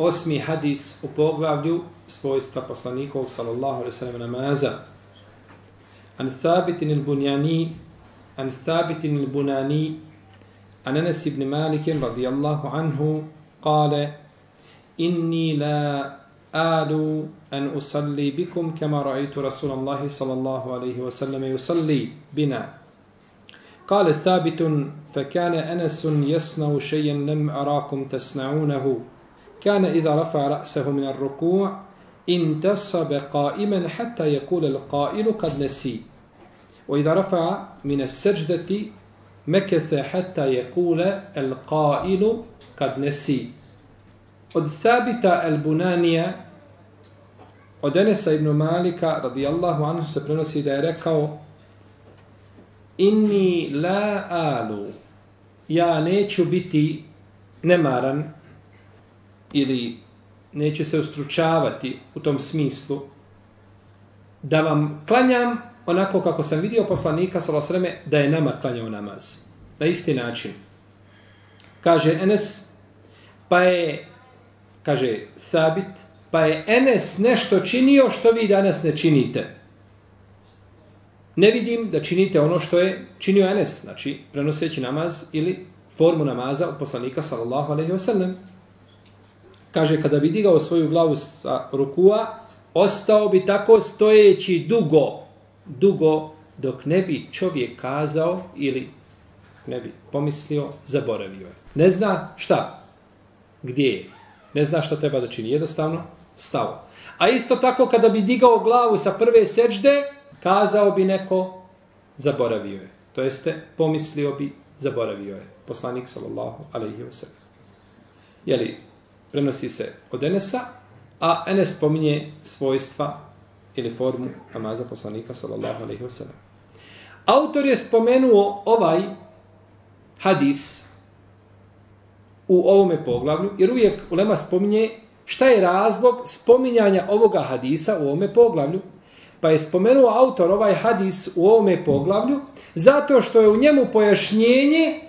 Osmi hadis u poglavlju svojstva poslanikov sallallahu alaihi sallam namaza. An thabitin il bunjani, an thabitin il bunani, an Anas ibn Malik radijallahu anhu, kale, inni la آل أن أصلي بكم كما رأيت رسول الله صلى الله عليه وسلم يصلي قال ثابت فكان أنس يصنع شيئا لم أراكم تصنعونه كان إذا رفع رأسه من الركوع انتصب قائما حتى يقول القائل قد نسي. وإذا رفع من السجدة مكث حتى يقول القائل قد نسي. قد ثابت البنانية قد أنس ابن مالك رضي الله عنه سبرنا سيدا إني لا آلو يا نيتشو بيتي نماراً. Ili neću se ustručavati u tom smislu da vam klanjam onako kako sam vidio poslanika salosreme da je nama klanjao namaz. Na isti način. Kaže Enes, pa je kaže Sabit, pa je Enes nešto činio što vi danas ne činite. Ne vidim da činite ono što je činio Enes, znači prenoseći namaz ili formu namaza od poslanika sallallahu alaihi wasallam. Kaže, kada bi digao svoju glavu sa rukua, ostao bi tako stojeći dugo, dugo, dok ne bi čovjek kazao ili ne bi pomislio, zaboravio je. Ne zna šta, gdje je. Ne zna šta treba da čini. Jednostavno, stao. A isto tako, kada bi digao glavu sa prve seđde, kazao bi neko, zaboravio je. To jeste, pomislio bi, zaboravio je. Poslanik, sallallahu alaihi wa sallam. Jeli, prenosi se od Enesa, a Enes pominje svojstva ili formu namaza poslanika, sallallahu alaihi wasallam. Autor je spomenuo ovaj hadis, u ovome poglavlju, jer uvijek Ulema spominje šta je razlog spominjanja ovoga hadisa u ovome poglavlju. Pa je spomenuo autor ovaj hadis u ovome poglavlju zato što je u njemu pojašnjenje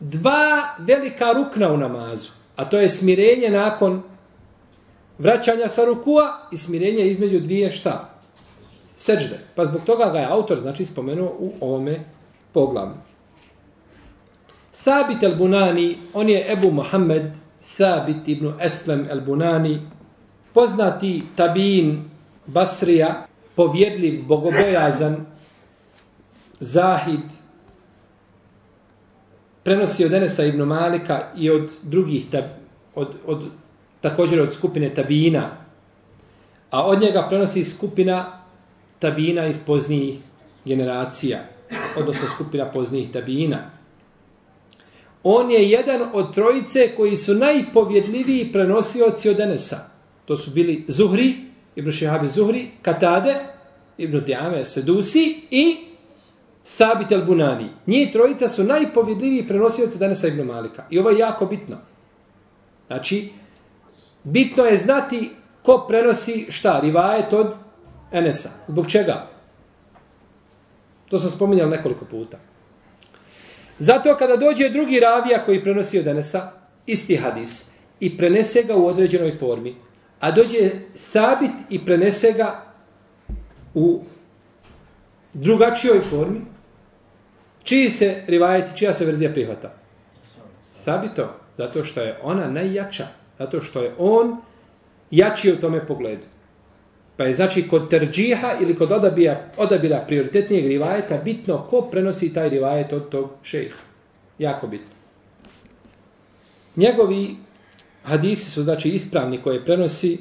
dva velika rukna u namazu. A to je smirenje nakon vraćanja sa rukua i smirenje između dvije šta? Seđde. Pa zbog toga ga je autor znači spomenuo u ovome poglavlju. Sabit al-Bunani, on je Ebu Muhammed, Sabit ibn Eslem al-Bunani, poznati tabin Basrija, povjedljiv, bogobojazan, zahid, prenosi od Enesa ibn Malika i od drugih, tab, od, od, također od skupine tabina, a od njega prenosi skupina tabina iz poznijih generacija, odnosno skupina poznijih tabina on je jedan od trojice koji su najpovjedljiviji prenosioci od Enesa. To su bili Zuhri, Ibn Šihabi Zuhri, Katade, Ibn Diame Sedusi i Sabit al-Bunani. Njih trojica su najpovjedljiviji prenosioci danesa Ibn Malika. I ovo je jako bitno. Znači, bitno je znati ko prenosi šta, rivajet od Enesa. Zbog čega? To sam spominjal nekoliko puta. Zato kada dođe drugi ravija koji prenosi od Enesa, isti hadis, i prenese ga u određenoj formi, a dođe sabit i prenese ga u drugačijoj formi, čiji se rivajeti, čija se verzija prihvata? Sabito, zato što je ona najjača, zato što je on jači u tome pogledu. Pa je znači kod terđiha ili kod odabija, odabira prioritetnijeg rivajeta bitno ko prenosi taj rivajet od tog šeha. Jako bitno. Njegovi hadisi su znači ispravni koje prenosi,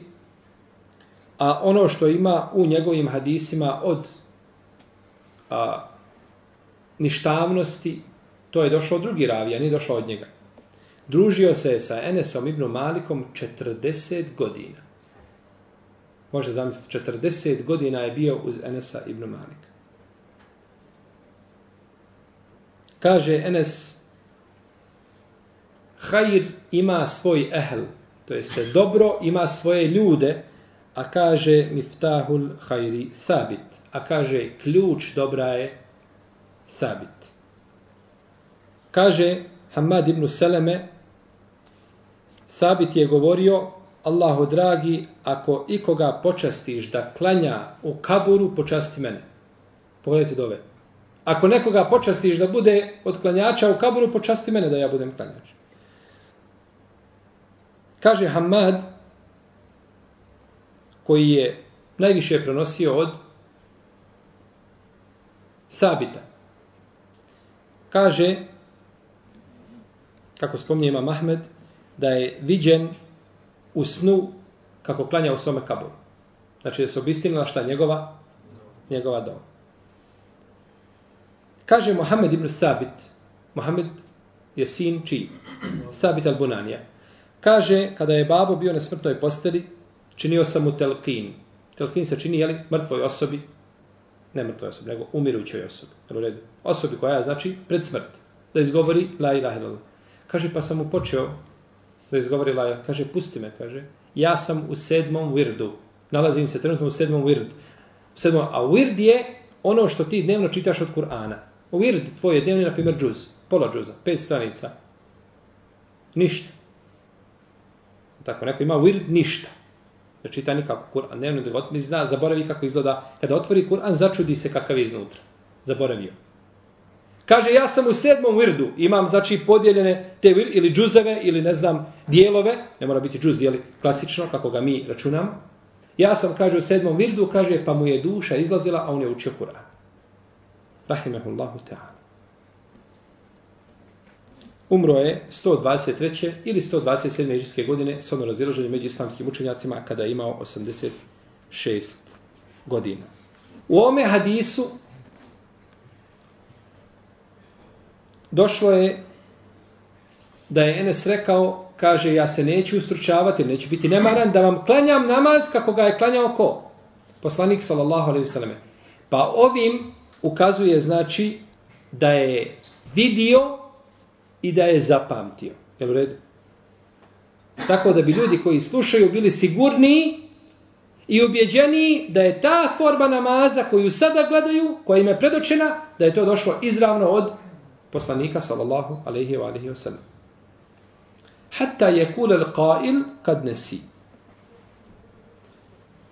a ono što ima u njegovim hadisima od a, ništavnosti, to je došlo od drugi ravija, nije došlo od njega. Družio se sa Enesom ibn Malikom 40 godina. Može zamisliti, 40 godina je bio uz Enesa ibn Malika. Kaže Enes, Hajr ima svoj ehl, to jeste dobro, ima svoje ljude, a kaže miftahul hajri sabit, a kaže ključ dobra je sabit. Kaže Hamad ibn Seleme, sabit je govorio, Allahu dragi, ako ikoga počastiš da klanja u kaburu, počasti mene. Pogledajte dove. Ako nekoga počastiš da bude od klanjača u kaburu, počasti mene da ja budem klanjač. Kaže Hamad, koji je najviše prenosio od Sabita. Kaže, kako spominje Imam Ahmed, da je viđen u snu kako klanja u svome kaburu. Znači da se obistinila šta njegova njegova doma. Kaže Mohamed ibn Sabit, Mohamed je sin čiji? Sabit al-Bunanija. Kaže, kada je babo bio na smrtnoj posteli, činio sam mu telkin. Telkin se čini, jeli, mrtvoj osobi, ne mrtvoj osobi, nego umirućoj osobi. U redu. Osobi koja je, znači, pred smrt. Da izgovori la ilaha illallah. Kaže, pa sam mu počeo da izgovori la ilaha. Kaže, pusti me, kaže. Ja sam u sedmom wirdu. Nalazim se trenutno u sedmom wird. U sedmom, a wird je ono što ti dnevno čitaš od Kur'ana. Wird tvoj je dnevni, na primjer, džuz. Pola džuza. Pet stranica. Ništa. Tako, neko ima wird ništa. Ne čita nikako Kur'an. Ne, ne, ne zna, zaboravi kako izgleda. Kada otvori Kur'an, začudi se kakav je iznutra. Zaboravio. Kaže, ja sam u sedmom virdu. Imam, znači, podijeljene te vir, ili džuzeve, ili ne znam, dijelove. Ne mora biti džuz, jeli, klasično, kako ga mi računamo. Ja sam, kaže, u sedmom virdu, kaže, pa mu je duša izlazila, a on je učio Kur'an. Rahimehullahu ta'ala umro je 123. ili 127. iđiske godine s ono razilaženje među islamskim učenjacima kada je imao 86 godina. U ome hadisu došlo je da je Enes rekao, kaže, ja se neću ustručavati, neću biti nemaran, da vam klanjam namaz kako ga je klanjao ko? Poslanik, sallallahu alaihi sallam. Pa ovim ukazuje, znači, da je vidio i da je zapamtio. Je u redu? Tako da bi ljudi koji slušaju bili sigurniji i ubjeđeniji da je ta forma namaza koju sada gledaju, koja im je predočena, da je to došlo izravno od poslanika sallallahu alaihi wa alaihi wa sallam. Hatta je kule l'qail kad nesi.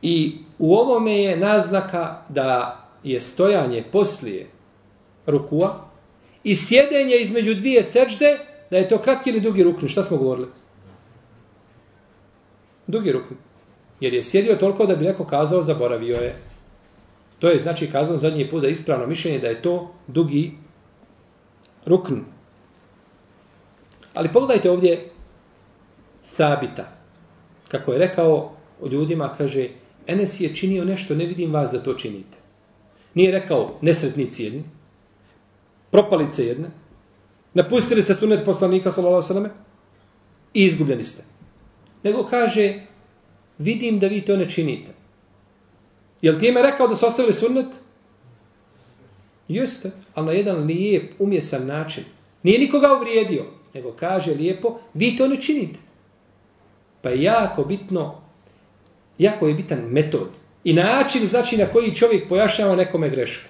I u ovome je naznaka da je stojanje poslije rukua, i sjedenje između dvije sežde, da je to kratki ili dugi rukni. Šta smo govorili? Dugi rukni. Jer je sjedio toliko da bi neko kazao, zaboravio je. To je znači kazano zadnji put da je ispravno mišljenje da je to dugi rukn. Ali pogledajte ovdje Sabita. Kako je rekao o ljudima, kaže, Enes je činio nešto, ne vidim vas da to činite. Nije rekao nesretnici jedni, propalice jedne, napustili ste sunet poslanika, sallallahu sallam, i izgubljeni ste. Nego kaže, vidim da vi to ne činite. Jel ti ime rekao da su ostavili sunnet? Jeste, ali na jedan lijep, umjesan način. Nije nikoga uvrijedio, nego kaže lijepo, vi to ne činite. Pa je jako bitno, jako je bitan metod. I način znači na koji čovjek pojašnjava nekome grešku.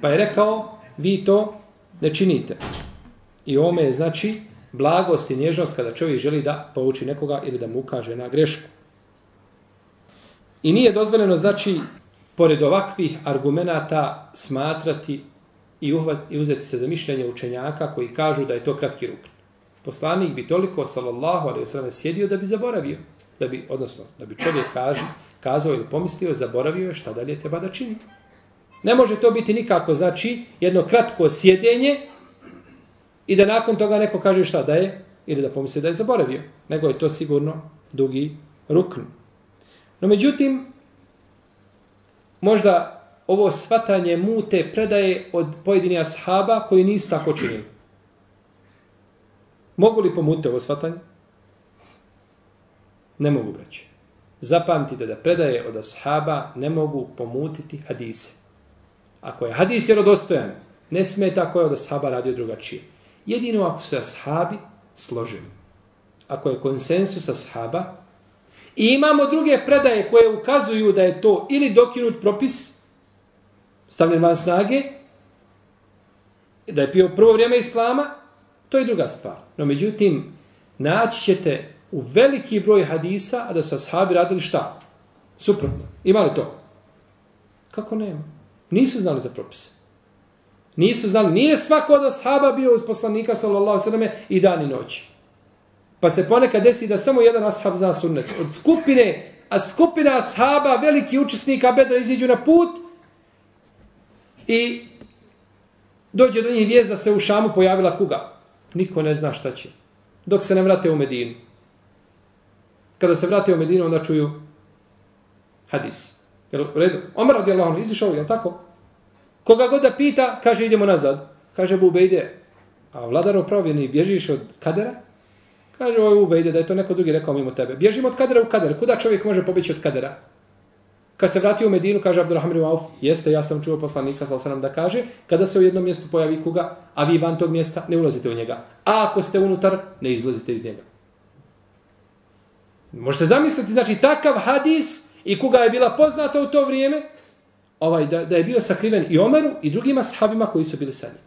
Pa je rekao, vi to ne činite. I ome je znači blagost i nježnost kada čovjek želi da pouči nekoga ili da mu ukaže na grešku. I nije dozvoljeno znači pored ovakvih argumenata smatrati i, uhvat, i uzeti se za mišljenje učenjaka koji kažu da je to kratki rukn. Poslanik bi toliko, sallallahu alaihi wasallam, sjedio da bi zaboravio. Da bi, odnosno, da bi čovjek kaže, kazao ili pomislio, zaboravio je šta dalje treba da čini. Ne može to biti nikako, znači, jedno kratko sjedenje i da nakon toga neko kaže šta da je, ili da pomisli da je zaboravio. Nego je to sigurno dugi rukn. No međutim, možda ovo svatanje mute predaje od pojedini ashaba koji nisu tako činili. Mogu li pomutiti ovo svatanje? Ne mogu braći. Zapamtite da predaje od ashaba ne mogu pomutiti hadise. Ako je hadis vjerodostojan, ne smeta ako je od ashaba radio drugačije. Jedino ako su ashabi složeni. Ako je konsensus ashaba i imamo druge predaje koje ukazuju da je to ili dokinut propis, stavljen van snage, da je pio prvo vrijeme Islama, to je druga stvar. No međutim, naći ćete u veliki broj hadisa, a da su ashabi radili šta? Suprotno. Ima li to? Kako nema? Nisu znali za propise. Nisu znali. Nije svako od ashaba bio uz poslanika, sallallahu sallam, i dan i noć. Pa se ponekad desi da samo jedan ashab zna sunnet. Od skupine, a skupina ashaba, veliki učesnika bedra, iziđu na put, I dođe do njih vijest da se u Šamu pojavila kuga. Niko ne zna šta će. Dok se ne vrate u Medinu. Kada se vrate u Medinu, onda čuju hadis. Jel, u redu? Omer radi Allah, izišao, jel tako? Koga god da pita, kaže idemo nazad. Kaže Bube ide. A vladar opravljeni, bježiš od kadera? Kaže ovo Bube ide, da je to neko drugi rekao mimo tebe. Bježimo od kadera u kader. Kuda čovjek može pobeći od kadera? Kad se vratio u Medinu, kaže Abdurrahman ibn Auf, jeste, ja sam čuo poslanika, sal sam da kaže, kada se u jednom mjestu pojavi kuga, a vi van tog mjesta, ne ulazite u njega. A ako ste unutar, ne izlazite iz njega. Možete zamisliti, znači, takav hadis i koga je bila poznata u to vrijeme, ovaj, da, da je bio sakriven i Omeru i drugima sahabima koji su bili sa njim.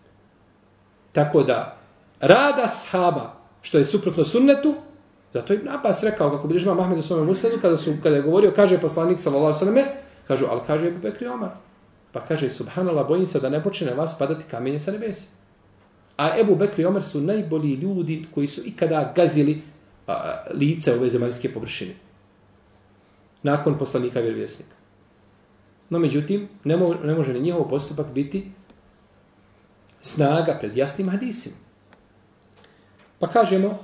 Tako da, rada sahaba, što je suprotno sunnetu, Zato je Abbas rekao, kako bilježi ima Mahmed u svome musadu, kada, su, kada je govorio, kaže poslanik sallallahu sallam, kažu, ali kaže Ebu Bekri Omar. Pa kaže, subhanallah, bojim se da ne počne vas padati kamenje sa nebesa. A Ebu Bekri Omar su najbolji ljudi koji su ikada gazili a, lice ove zemaljske površine. Nakon poslanika vjerovjesnika. No, međutim, ne, mo, ne može ni njihov postupak biti snaga pred jasnim hadisima. Pa kažemo,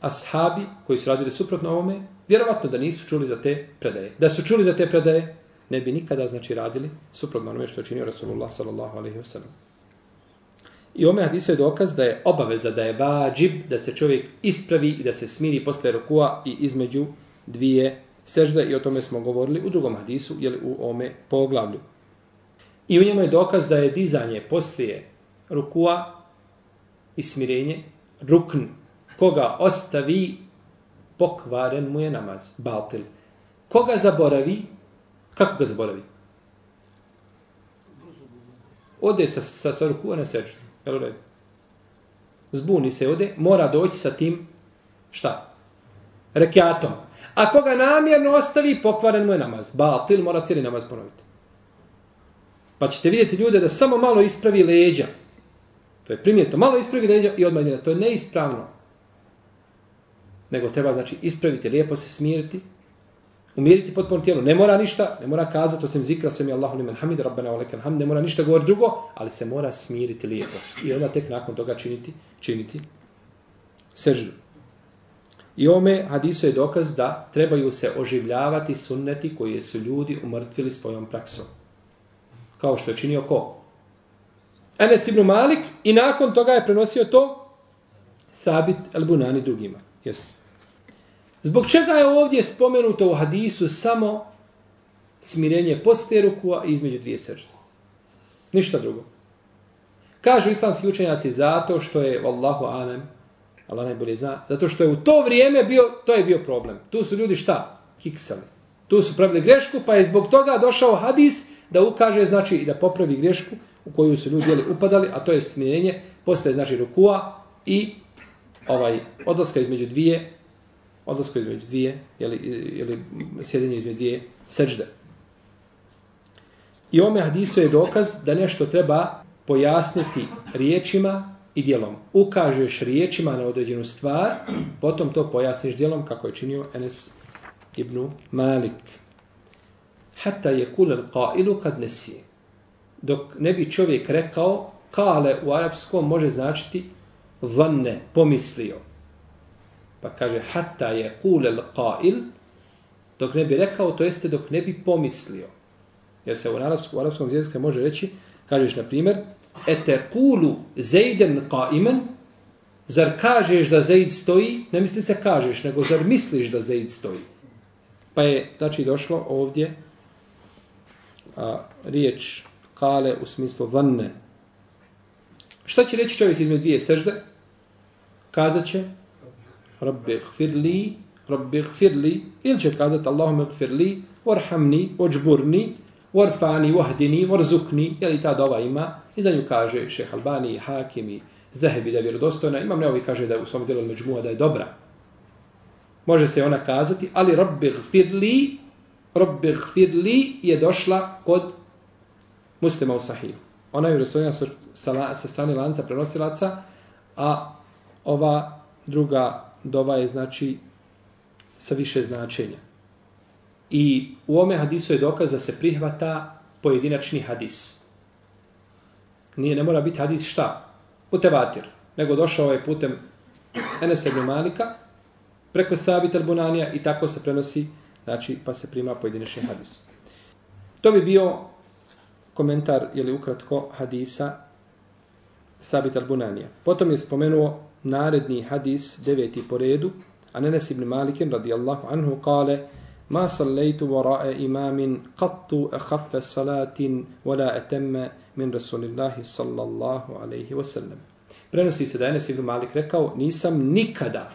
ashabi koji su radili suprotno ovome, vjerovatno da nisu čuli za te predaje. Da su čuli za te predaje, ne bi nikada znači radili suprotno onome što je činio Rasulullah sallallahu alaihi wa sallam. I ome hadisu je dokaz da je obaveza, da je vađib, da se čovjek ispravi i da se smiri posle rukua i između dvije sežde i o tome smo govorili u drugom hadisu, jeli u ome poglavlju. I u njemu je dokaz da je dizanje poslije rukua i smirenje rukn koga ostavi, pokvaren mu je namaz, baltil. Koga zaboravi, kako ga zaboravi? Ode sa, sa, sa rukua na seždu. Jel red? Zbuni se ode, mora doći sa tim, šta? Rekiatom. A koga namjerno ostavi, pokvaren mu je namaz. Batil mora cijeli namaz ponoviti. Pa ćete vidjeti ljude da samo malo ispravi leđa. To je primjetno. Malo ispravi leđa i odmah To je neispravno nego treba znači ispraviti, lijepo se smiriti, umiriti potpuno tijelo. Ne mora ništa, ne mora kazati osim zikra sem je Allahu limen hamid, rabbena olekan hamd, ne mora ništa govoriti drugo, ali se mora smiriti lijepo. I onda tek nakon toga činiti, činiti seždu. I ome hadisu je dokaz da trebaju se oživljavati sunneti koje su ljudi umrtvili svojom praksom. Kao što je činio ko? Enes ibn Malik i nakon toga je prenosio to Sabit al-Bunani drugima. Jesi. Zbog čega je ovdje spomenuto u hadisu samo smirenje poslije rukua i između dvije sežde? Ništa drugo. Kažu islamski učenjaci zato što je, vallahu anem, Allah najbolje zna, zato što je u to vrijeme bio, to je bio problem. Tu su ljudi šta? Kiksali. Tu su pravili grešku, pa je zbog toga došao hadis da ukaže, znači, i da popravi grešku u koju su ljudi jeli, upadali, a to je smirenje postaje, znači rukua i ovaj odlaska između dvije odlaska između dvije ili ili sjedenje između dvije sećde. I ome hadisu je dokaz da nešto treba pojasniti riječima i dijelom. Ukažeš riječima na određenu stvar, potom to pojasniš dijelom kako je činio Enes ibn Malik. Hatta je kulel qailu kad nesi. Dok ne bi čovjek rekao, kale u arapskom može značiti zanne, pomislio. Pa kaže, hatta je kulel qail, dok ne bi rekao, to jeste dok ne bi pomislio. Jer se u arapskom, u arapskom jeziku može reći, kažeš na primjer, ete kulu zejden qaimen, zar kažeš da Zaid stoji, ne misli se kažeš, nego zar misliš da Zaid stoji. Pa je, znači, došlo ovdje a, riječ kale u smislu vanne. Šta će reći čovjek između dvije sežde? Kazat će Rabbi gfirli, Rabbi gfirli, ili će kazati Allahumma gfirli, warhamni, ođburni, warfani, wahdini, warzukni, jeli ta dova ima, i za nju kaže šeh Albani, Hakim i Zahebi da je vjerodostojna, imam neovi kaže da je u svom djelu međmua da je dobra. Može se ona kazati, ali Rabbi gfirli, Rabbi gfirli je došla kod muslima u sahiju. Ona je vjerodostojna sa, sa strane lanca prenosilaca, a ova druga dova je znači sa više značenja. I u ome hadisu je dokaz da se prihvata pojedinačni hadis. Nije, ne mora biti hadis šta? Utevatir. Nego došao je putem Enes ibn Malika preko Sabit al-Bunanija i tako se prenosi, znači, pa se prima pojedinačni hadis. To bi bio komentar, ili ukratko, hadisa Sabit al-Bunanija. Potom je spomenuo naredni hadis, deveti po redu, a Nenes ibn Malikin, radijallahu anhu, kale, ma sallaitu varae imamin qattu ahaffe salatin wala etemme min Rasulillahi sallallahu alaihi wasallam. Prenosi se da Enes ibn Malik rekao, nisam nikada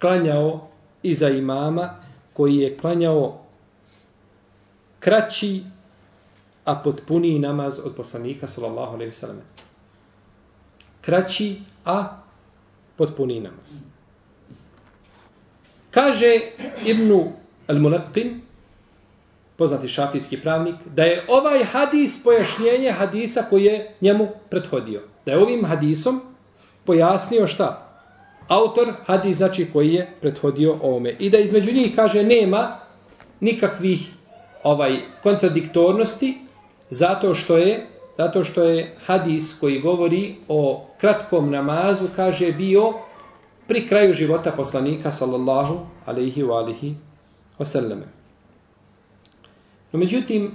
klanjao iza imama koji je klanjao kraći a potpuniji namaz od poslanika sallallahu alaihi wasallam. Kraći, a potpuniji namaz. Kaže Ibnu al-Mulaqin, poznati šafijski pravnik, da je ovaj hadis pojašnjenje hadisa koji je njemu prethodio. Da je ovim hadisom pojasnio šta? Autor hadis znači koji je prethodio ovome. I da između njih kaže nema nikakvih ovaj kontradiktornosti zato što je zato što je hadis koji govori o kratkom namazu kaže bio pri kraju života poslanika sallallahu alejhi ve alihi oseleme. No međutim,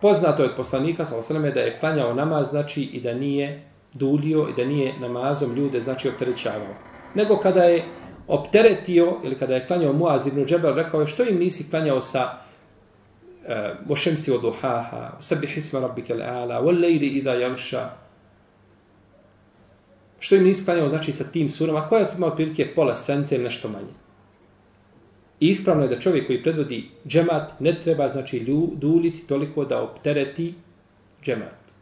poznato je od poslanika, sa oseleme da je klanjao namaz, znači i da nije dulio i da nije namazom ljude, znači opterećavao. Nego kada je opteretio, ili kada je klanjao Muaz ibn Džebel, rekao je što im nisi klanjao sa eh, uh, ošemsi od uhaha, sebi hisma rabbike l'ala, o lejli ida javša. što im nisi klanjao, znači sa tim surama, koja je imao prilike pola stranice ili nešto manje. I ispravno je da čovjek koji predvodi džemat ne treba znači duljiti toliko da optereti džemat.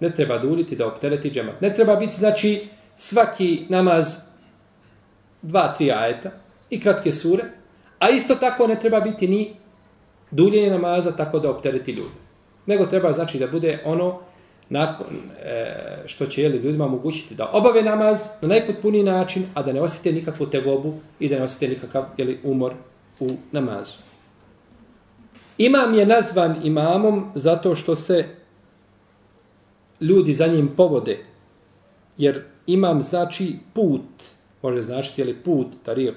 Ne treba duljiti da optereti džemat. Ne treba biti znači svaki namaz dva, tri ajeta i kratke sure, a isto tako ne treba biti ni duljenje namaza tako da optereti ljude. Nego treba znači da bude ono nakon e, što će jeli, ljudima omogućiti da obave namaz na najpotpuniji način, a da ne osjete nikakvu tegobu i da ne osjete nikakav jeli, umor u namazu. Imam je nazvan imamom zato što se ljudi za njim povode. Jer imam znači put, može značiti jeli, put, tarijek.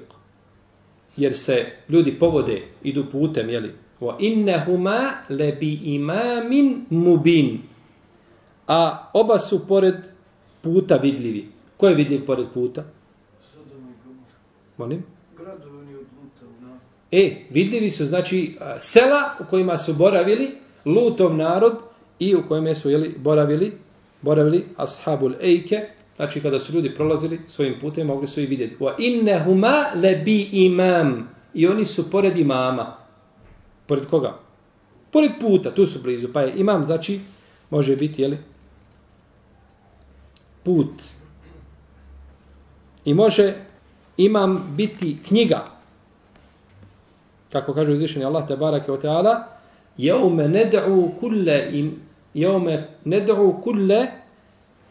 Jer se ljudi povode, idu putem, jeli, wa innahuma lebi imamin mubin a oba su pored puta vidljivi. Ko je vidljiv pored puta? Molim? E, vidljivi su, znači, sela u kojima su boravili lutov narod i u kojima su jeli, boravili, boravili ashabul ejke, znači kada su ljudi prolazili svojim putem, mogli su i vidjeti. Wa innehuma lebi imam. I oni su pored imama. Pored koga? Pored puta, tu su blizu. Pa je imam, znači, može biti, jeli, put. I može imam biti knjiga. Kako kaže uzvišeni Allah te barake o teala, jeume ned'u kulle im, jeume ned'u kulle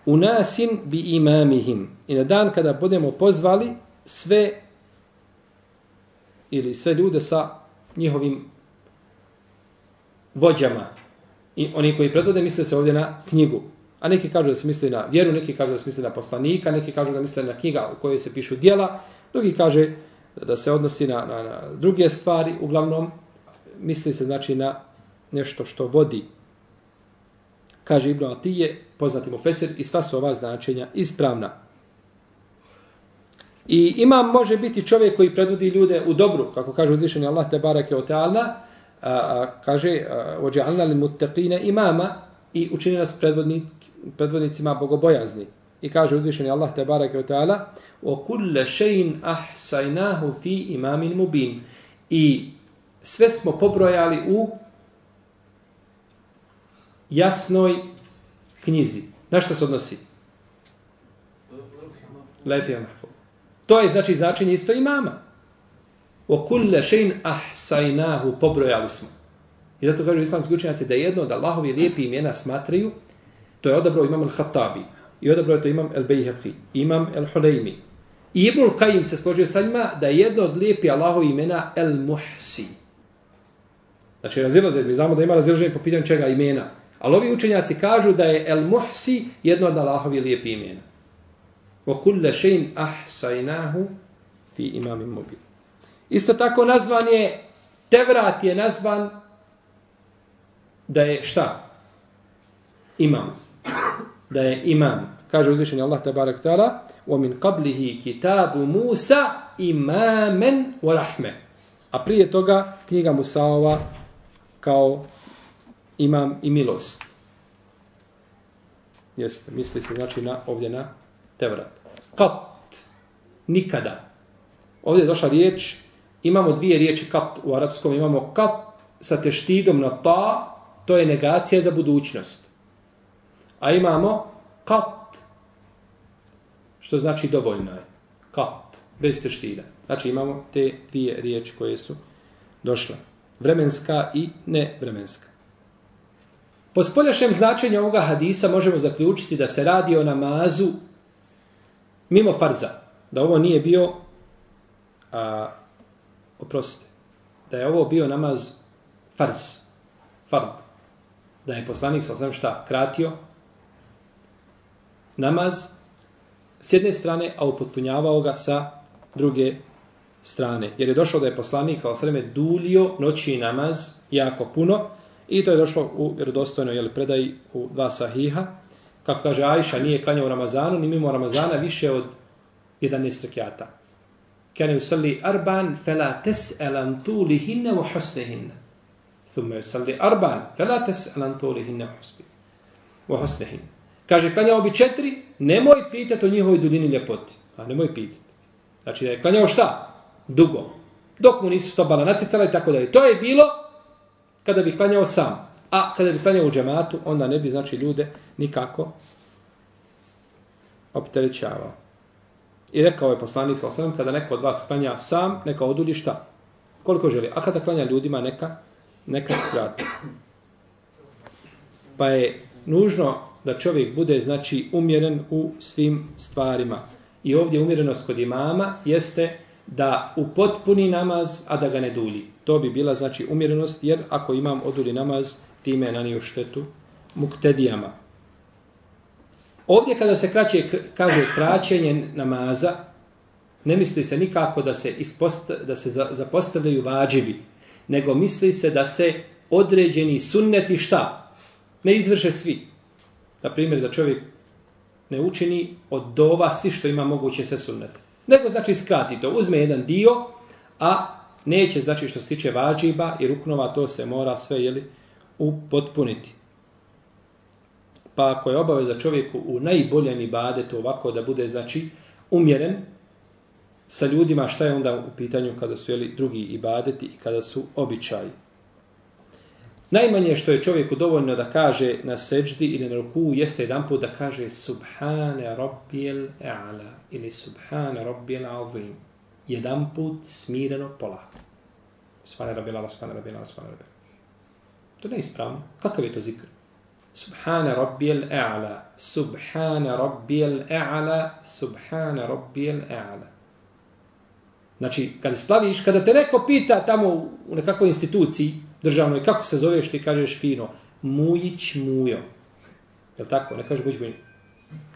unasin bi imamihim. I na dan kada budemo pozvali sve ili sve ljude sa njihovim vođama. I oni koji predvode misle se ovdje na knjigu. A neki kažu da se misli na vjeru, neki kažu da se misli na poslanika, neki kažu da misle na knjiga u kojoj se pišu dijela, drugi kaže da se odnosi na, na, na druge stvari, uglavnom misli se znači na nešto što vodi. Kaže Ibn Atije, poznati mu Fesir, i sva su ova značenja ispravna. I imam može biti čovjek koji predvodi ljude u dobru, kako kaže uzvišeni Allah te barake o teala, kaže ođa'alna li muttaqine imama i učini nas predvodnik, predvodnicima bogobojazni. I kaže uzvišeni Allah te barake o ta'ala o kulle šein ahsajnahu fi imamin mubin. I sve smo pobrojali u jasnoj knjizi. Na što se odnosi? Lefija mahfuz. To je znači značenje isto imama. O kulle šein ahsajnahu pobrojali smo. I zato kažu islamski učenjaci da jedno od Allahovi lijepi imena smatraju, to je odabrao imam al-Hattabi. I odabrao je to imam al-Bejheqi, imam al-Huleymi. I Ibnul Qajim se složio sa njima da je jedno od lijepi Allahovi imena al-Muhsi. Znači, razilaze, mi znamo da ima razilaženje po pitanju čega imena. Ali ovi učenjaci kažu da je al-Muhsi jedno od Allahovi lijepi imena. Wa kulle šein ahsaynahu fi imamim mubin. Isto tako nazvan je, Tevrat je nazvan da je šta? Imam. Da je imam. Kaže uzvišeni Allah tabarak ta'ala wa min qablihi kitabu Musa imamen wa rahme. A prije toga knjiga Musaova kao imam i milost. Jeste, misli se znači na, ovdje na Tevrat. Kat. Nikada. Ovdje je došla riječ, imamo dvije riječi kat u arapskom, imamo kat sa teštidom na ta, to je negacija za budućnost. A imamo kat, što znači dovoljno je. Kat, bez teštida. Znači imamo te dvije riječi koje su došle. Vremenska i nevremenska. Po spoljašnjem značenju ovoga hadisa možemo zaključiti da se radi o namazu mimo farza. Da ovo nije bio, a, oprostite, da je ovo bio namaz farz, fard. Da je poslanik, sa osam šta, kratio namaz s jedne strane, a upotpunjavao ga sa druge strane. Jer je došlo da je poslanik, sa osreme, dulio noći namaz jako puno, I to je došlo u vjerodostojnoj jel, predaji u dva sahiha. Kako kaže Ajša, nije klanjao Ramazanu, ni mimo Ramazana više od 11 rekiata. Kane usalli arban, fela tes elan wa husnehinne. ثم يصلي hinne. فلا usalli arban, طولهن وحسنهن elan tuli hinne u. Kaže, klanjao bi četiri, nemoj pitati o njihovoj duljini ljepoti. A nemoj pitati. Znači da je klanjao šta? Dugo. Dok mu nisu stopala nacicala i tako dalje. To je bilo kada bi klanjao sam. A kada bi klanjao u džematu, onda ne bi, znači, ljude nikako opterećavao. I rekao je poslanik sa osam, kada neko od vas klanja sam, neka odulji šta? Koliko želi? A kada klanja ljudima, neka, neka skrati. Pa je nužno da čovjek bude, znači, umjeren u svim stvarima. I ovdje umjerenost kod imama jeste da upotpuni namaz, a da ga ne dulji. To bi bila znači umjerenost, jer ako imam oduli namaz, time je nanio štetu muktedijama. Ovdje kada se kraće, kaže kraćenje namaza, ne misli se nikako da se, ispost, da se zapostavljaju vađivi, nego misli se da se određeni sunneti šta? Ne izvrše svi. Na primjer, da čovjek ne učini od dova svi što ima moguće se sunnete. Nego znači skrati to, uzme jedan dio, a neće znači što se tiče vađiba i ruknova, to se mora sve jeli, upotpuniti. Pa ako je obaveza čovjeku u najboljem ibadetu ovako da bude znači umjeren sa ljudima, šta je onda u pitanju kada su jeli, drugi ibadeti i kada su običaji. Najmanje što je čovjeku dovoljno da kaže na seđdi ili na ruku jeste jedan put da kaže Subhane Rabbijel E'ala ili Subhane Rabbijel Azim. Jedan put smireno polako. Subhane Rabbijel Allah, Subhane Rabbijel Allah, Subhane Rabbijel To ne ispravno. Kakav je to zikr? Subhane Rabbijel E'ala, Subhane Rabbijel E'ala, Subhane Rabbijel E'ala. Znači, kada slaviš, kada te neko pita tamo u nekakvoj instituciji, državnoj, kako se zoveš, ti kažeš fino, Mujić Mujo. Je tako? Ne kažeš Mujić Mujo.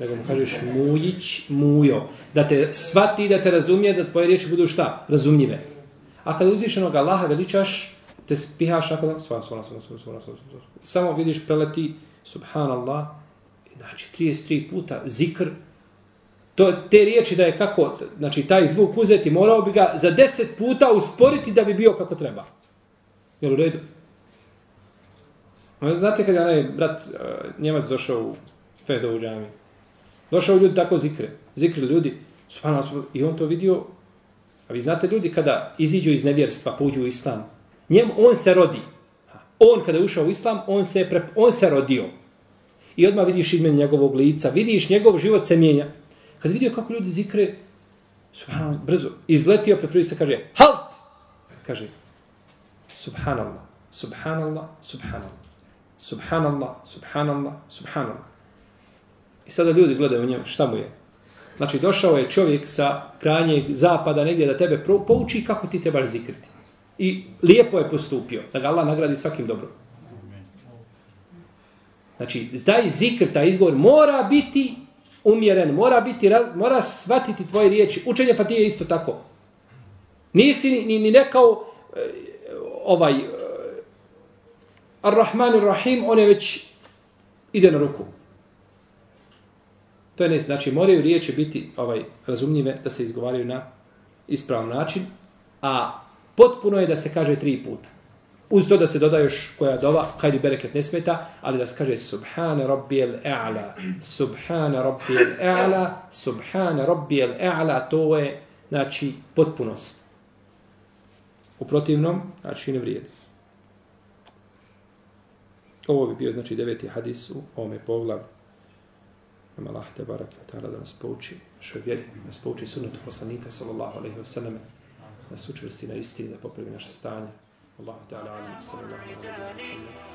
Nego mu kažeš Mujić Mujo. Da te svati, da te razumije, da tvoje riječi budu šta? Razumljive. A kada uzvišenog Allaha veličaš, te spihaš ako da, Svala, svala, svala, svala, svala, svala, svala. Samo vidiš preleti, subhanallah, znači 33 puta zikr, to, te riječi da je kako, znači taj zvuk uzeti, morao bi ga za 10 puta usporiti da bi bio kako treba. Jel u redu? Znate kada je onaj brat e, Njemac došao u Fehdovu džami? Došao ljudi tako zikre. Zikre ljudi. I on to vidio. A vi znate ljudi kada iziđu iz nevjerstva, pođu u islam. Njem, on se rodi. On kada je ušao u islam, on se, pre, on se rodio. I odmah vidiš ime njegovog lica. Vidiš njegov život se mijenja. Kad vidio kako ljudi zikre, subhanallah, brzo, izletio, pred se kaže, halt! Kaže, Subhanallah, subhanallah, subhanallah. Subhanallah, subhanallah, subhanallah. I sada ljudi gledaju u njemu, šta mu je? Znači, došao je čovjek sa krajnjeg zapada negdje da tebe pouči kako ti trebaš zikriti. I lijepo je postupio, da ga Allah nagradi svakim dobrom. Znači, zdaj zikr, taj izgovor, mora biti umjeren, mora biti, mora shvatiti tvoje riječi. Učenje Fatije isto tako. Nisi ni, ni, ni nekao, eh, ovaj eh, Ar-Rahman Ar-Rahim, on je već ide na ruku. To je ne, znači moraju riječi biti ovaj razumljive da se izgovaraju na ispravan način, a potpuno je da se kaže tri puta. Uz to da se doda još koja dova, hajdi bereket ne smeta, ali da se kaže Subhane Rabbijel E'la, Subhane Rabbijel E'la, Subhane Rabbijel E'la, to je, znači, potpunost. U protivnom, znači ne vrijedi. Ovo bi bio, znači, deveti hadis u ovome poglavu. Nama Allah te barak i ta'ala da nas pouči našoj vjeri, da nas pouči sunnetu poslanika, sallallahu alaihi wa sallam, da nas učvrsti na istini, da popravi naše stanje. Allah ta'ala alim, sallallahu alaihi wa sallam.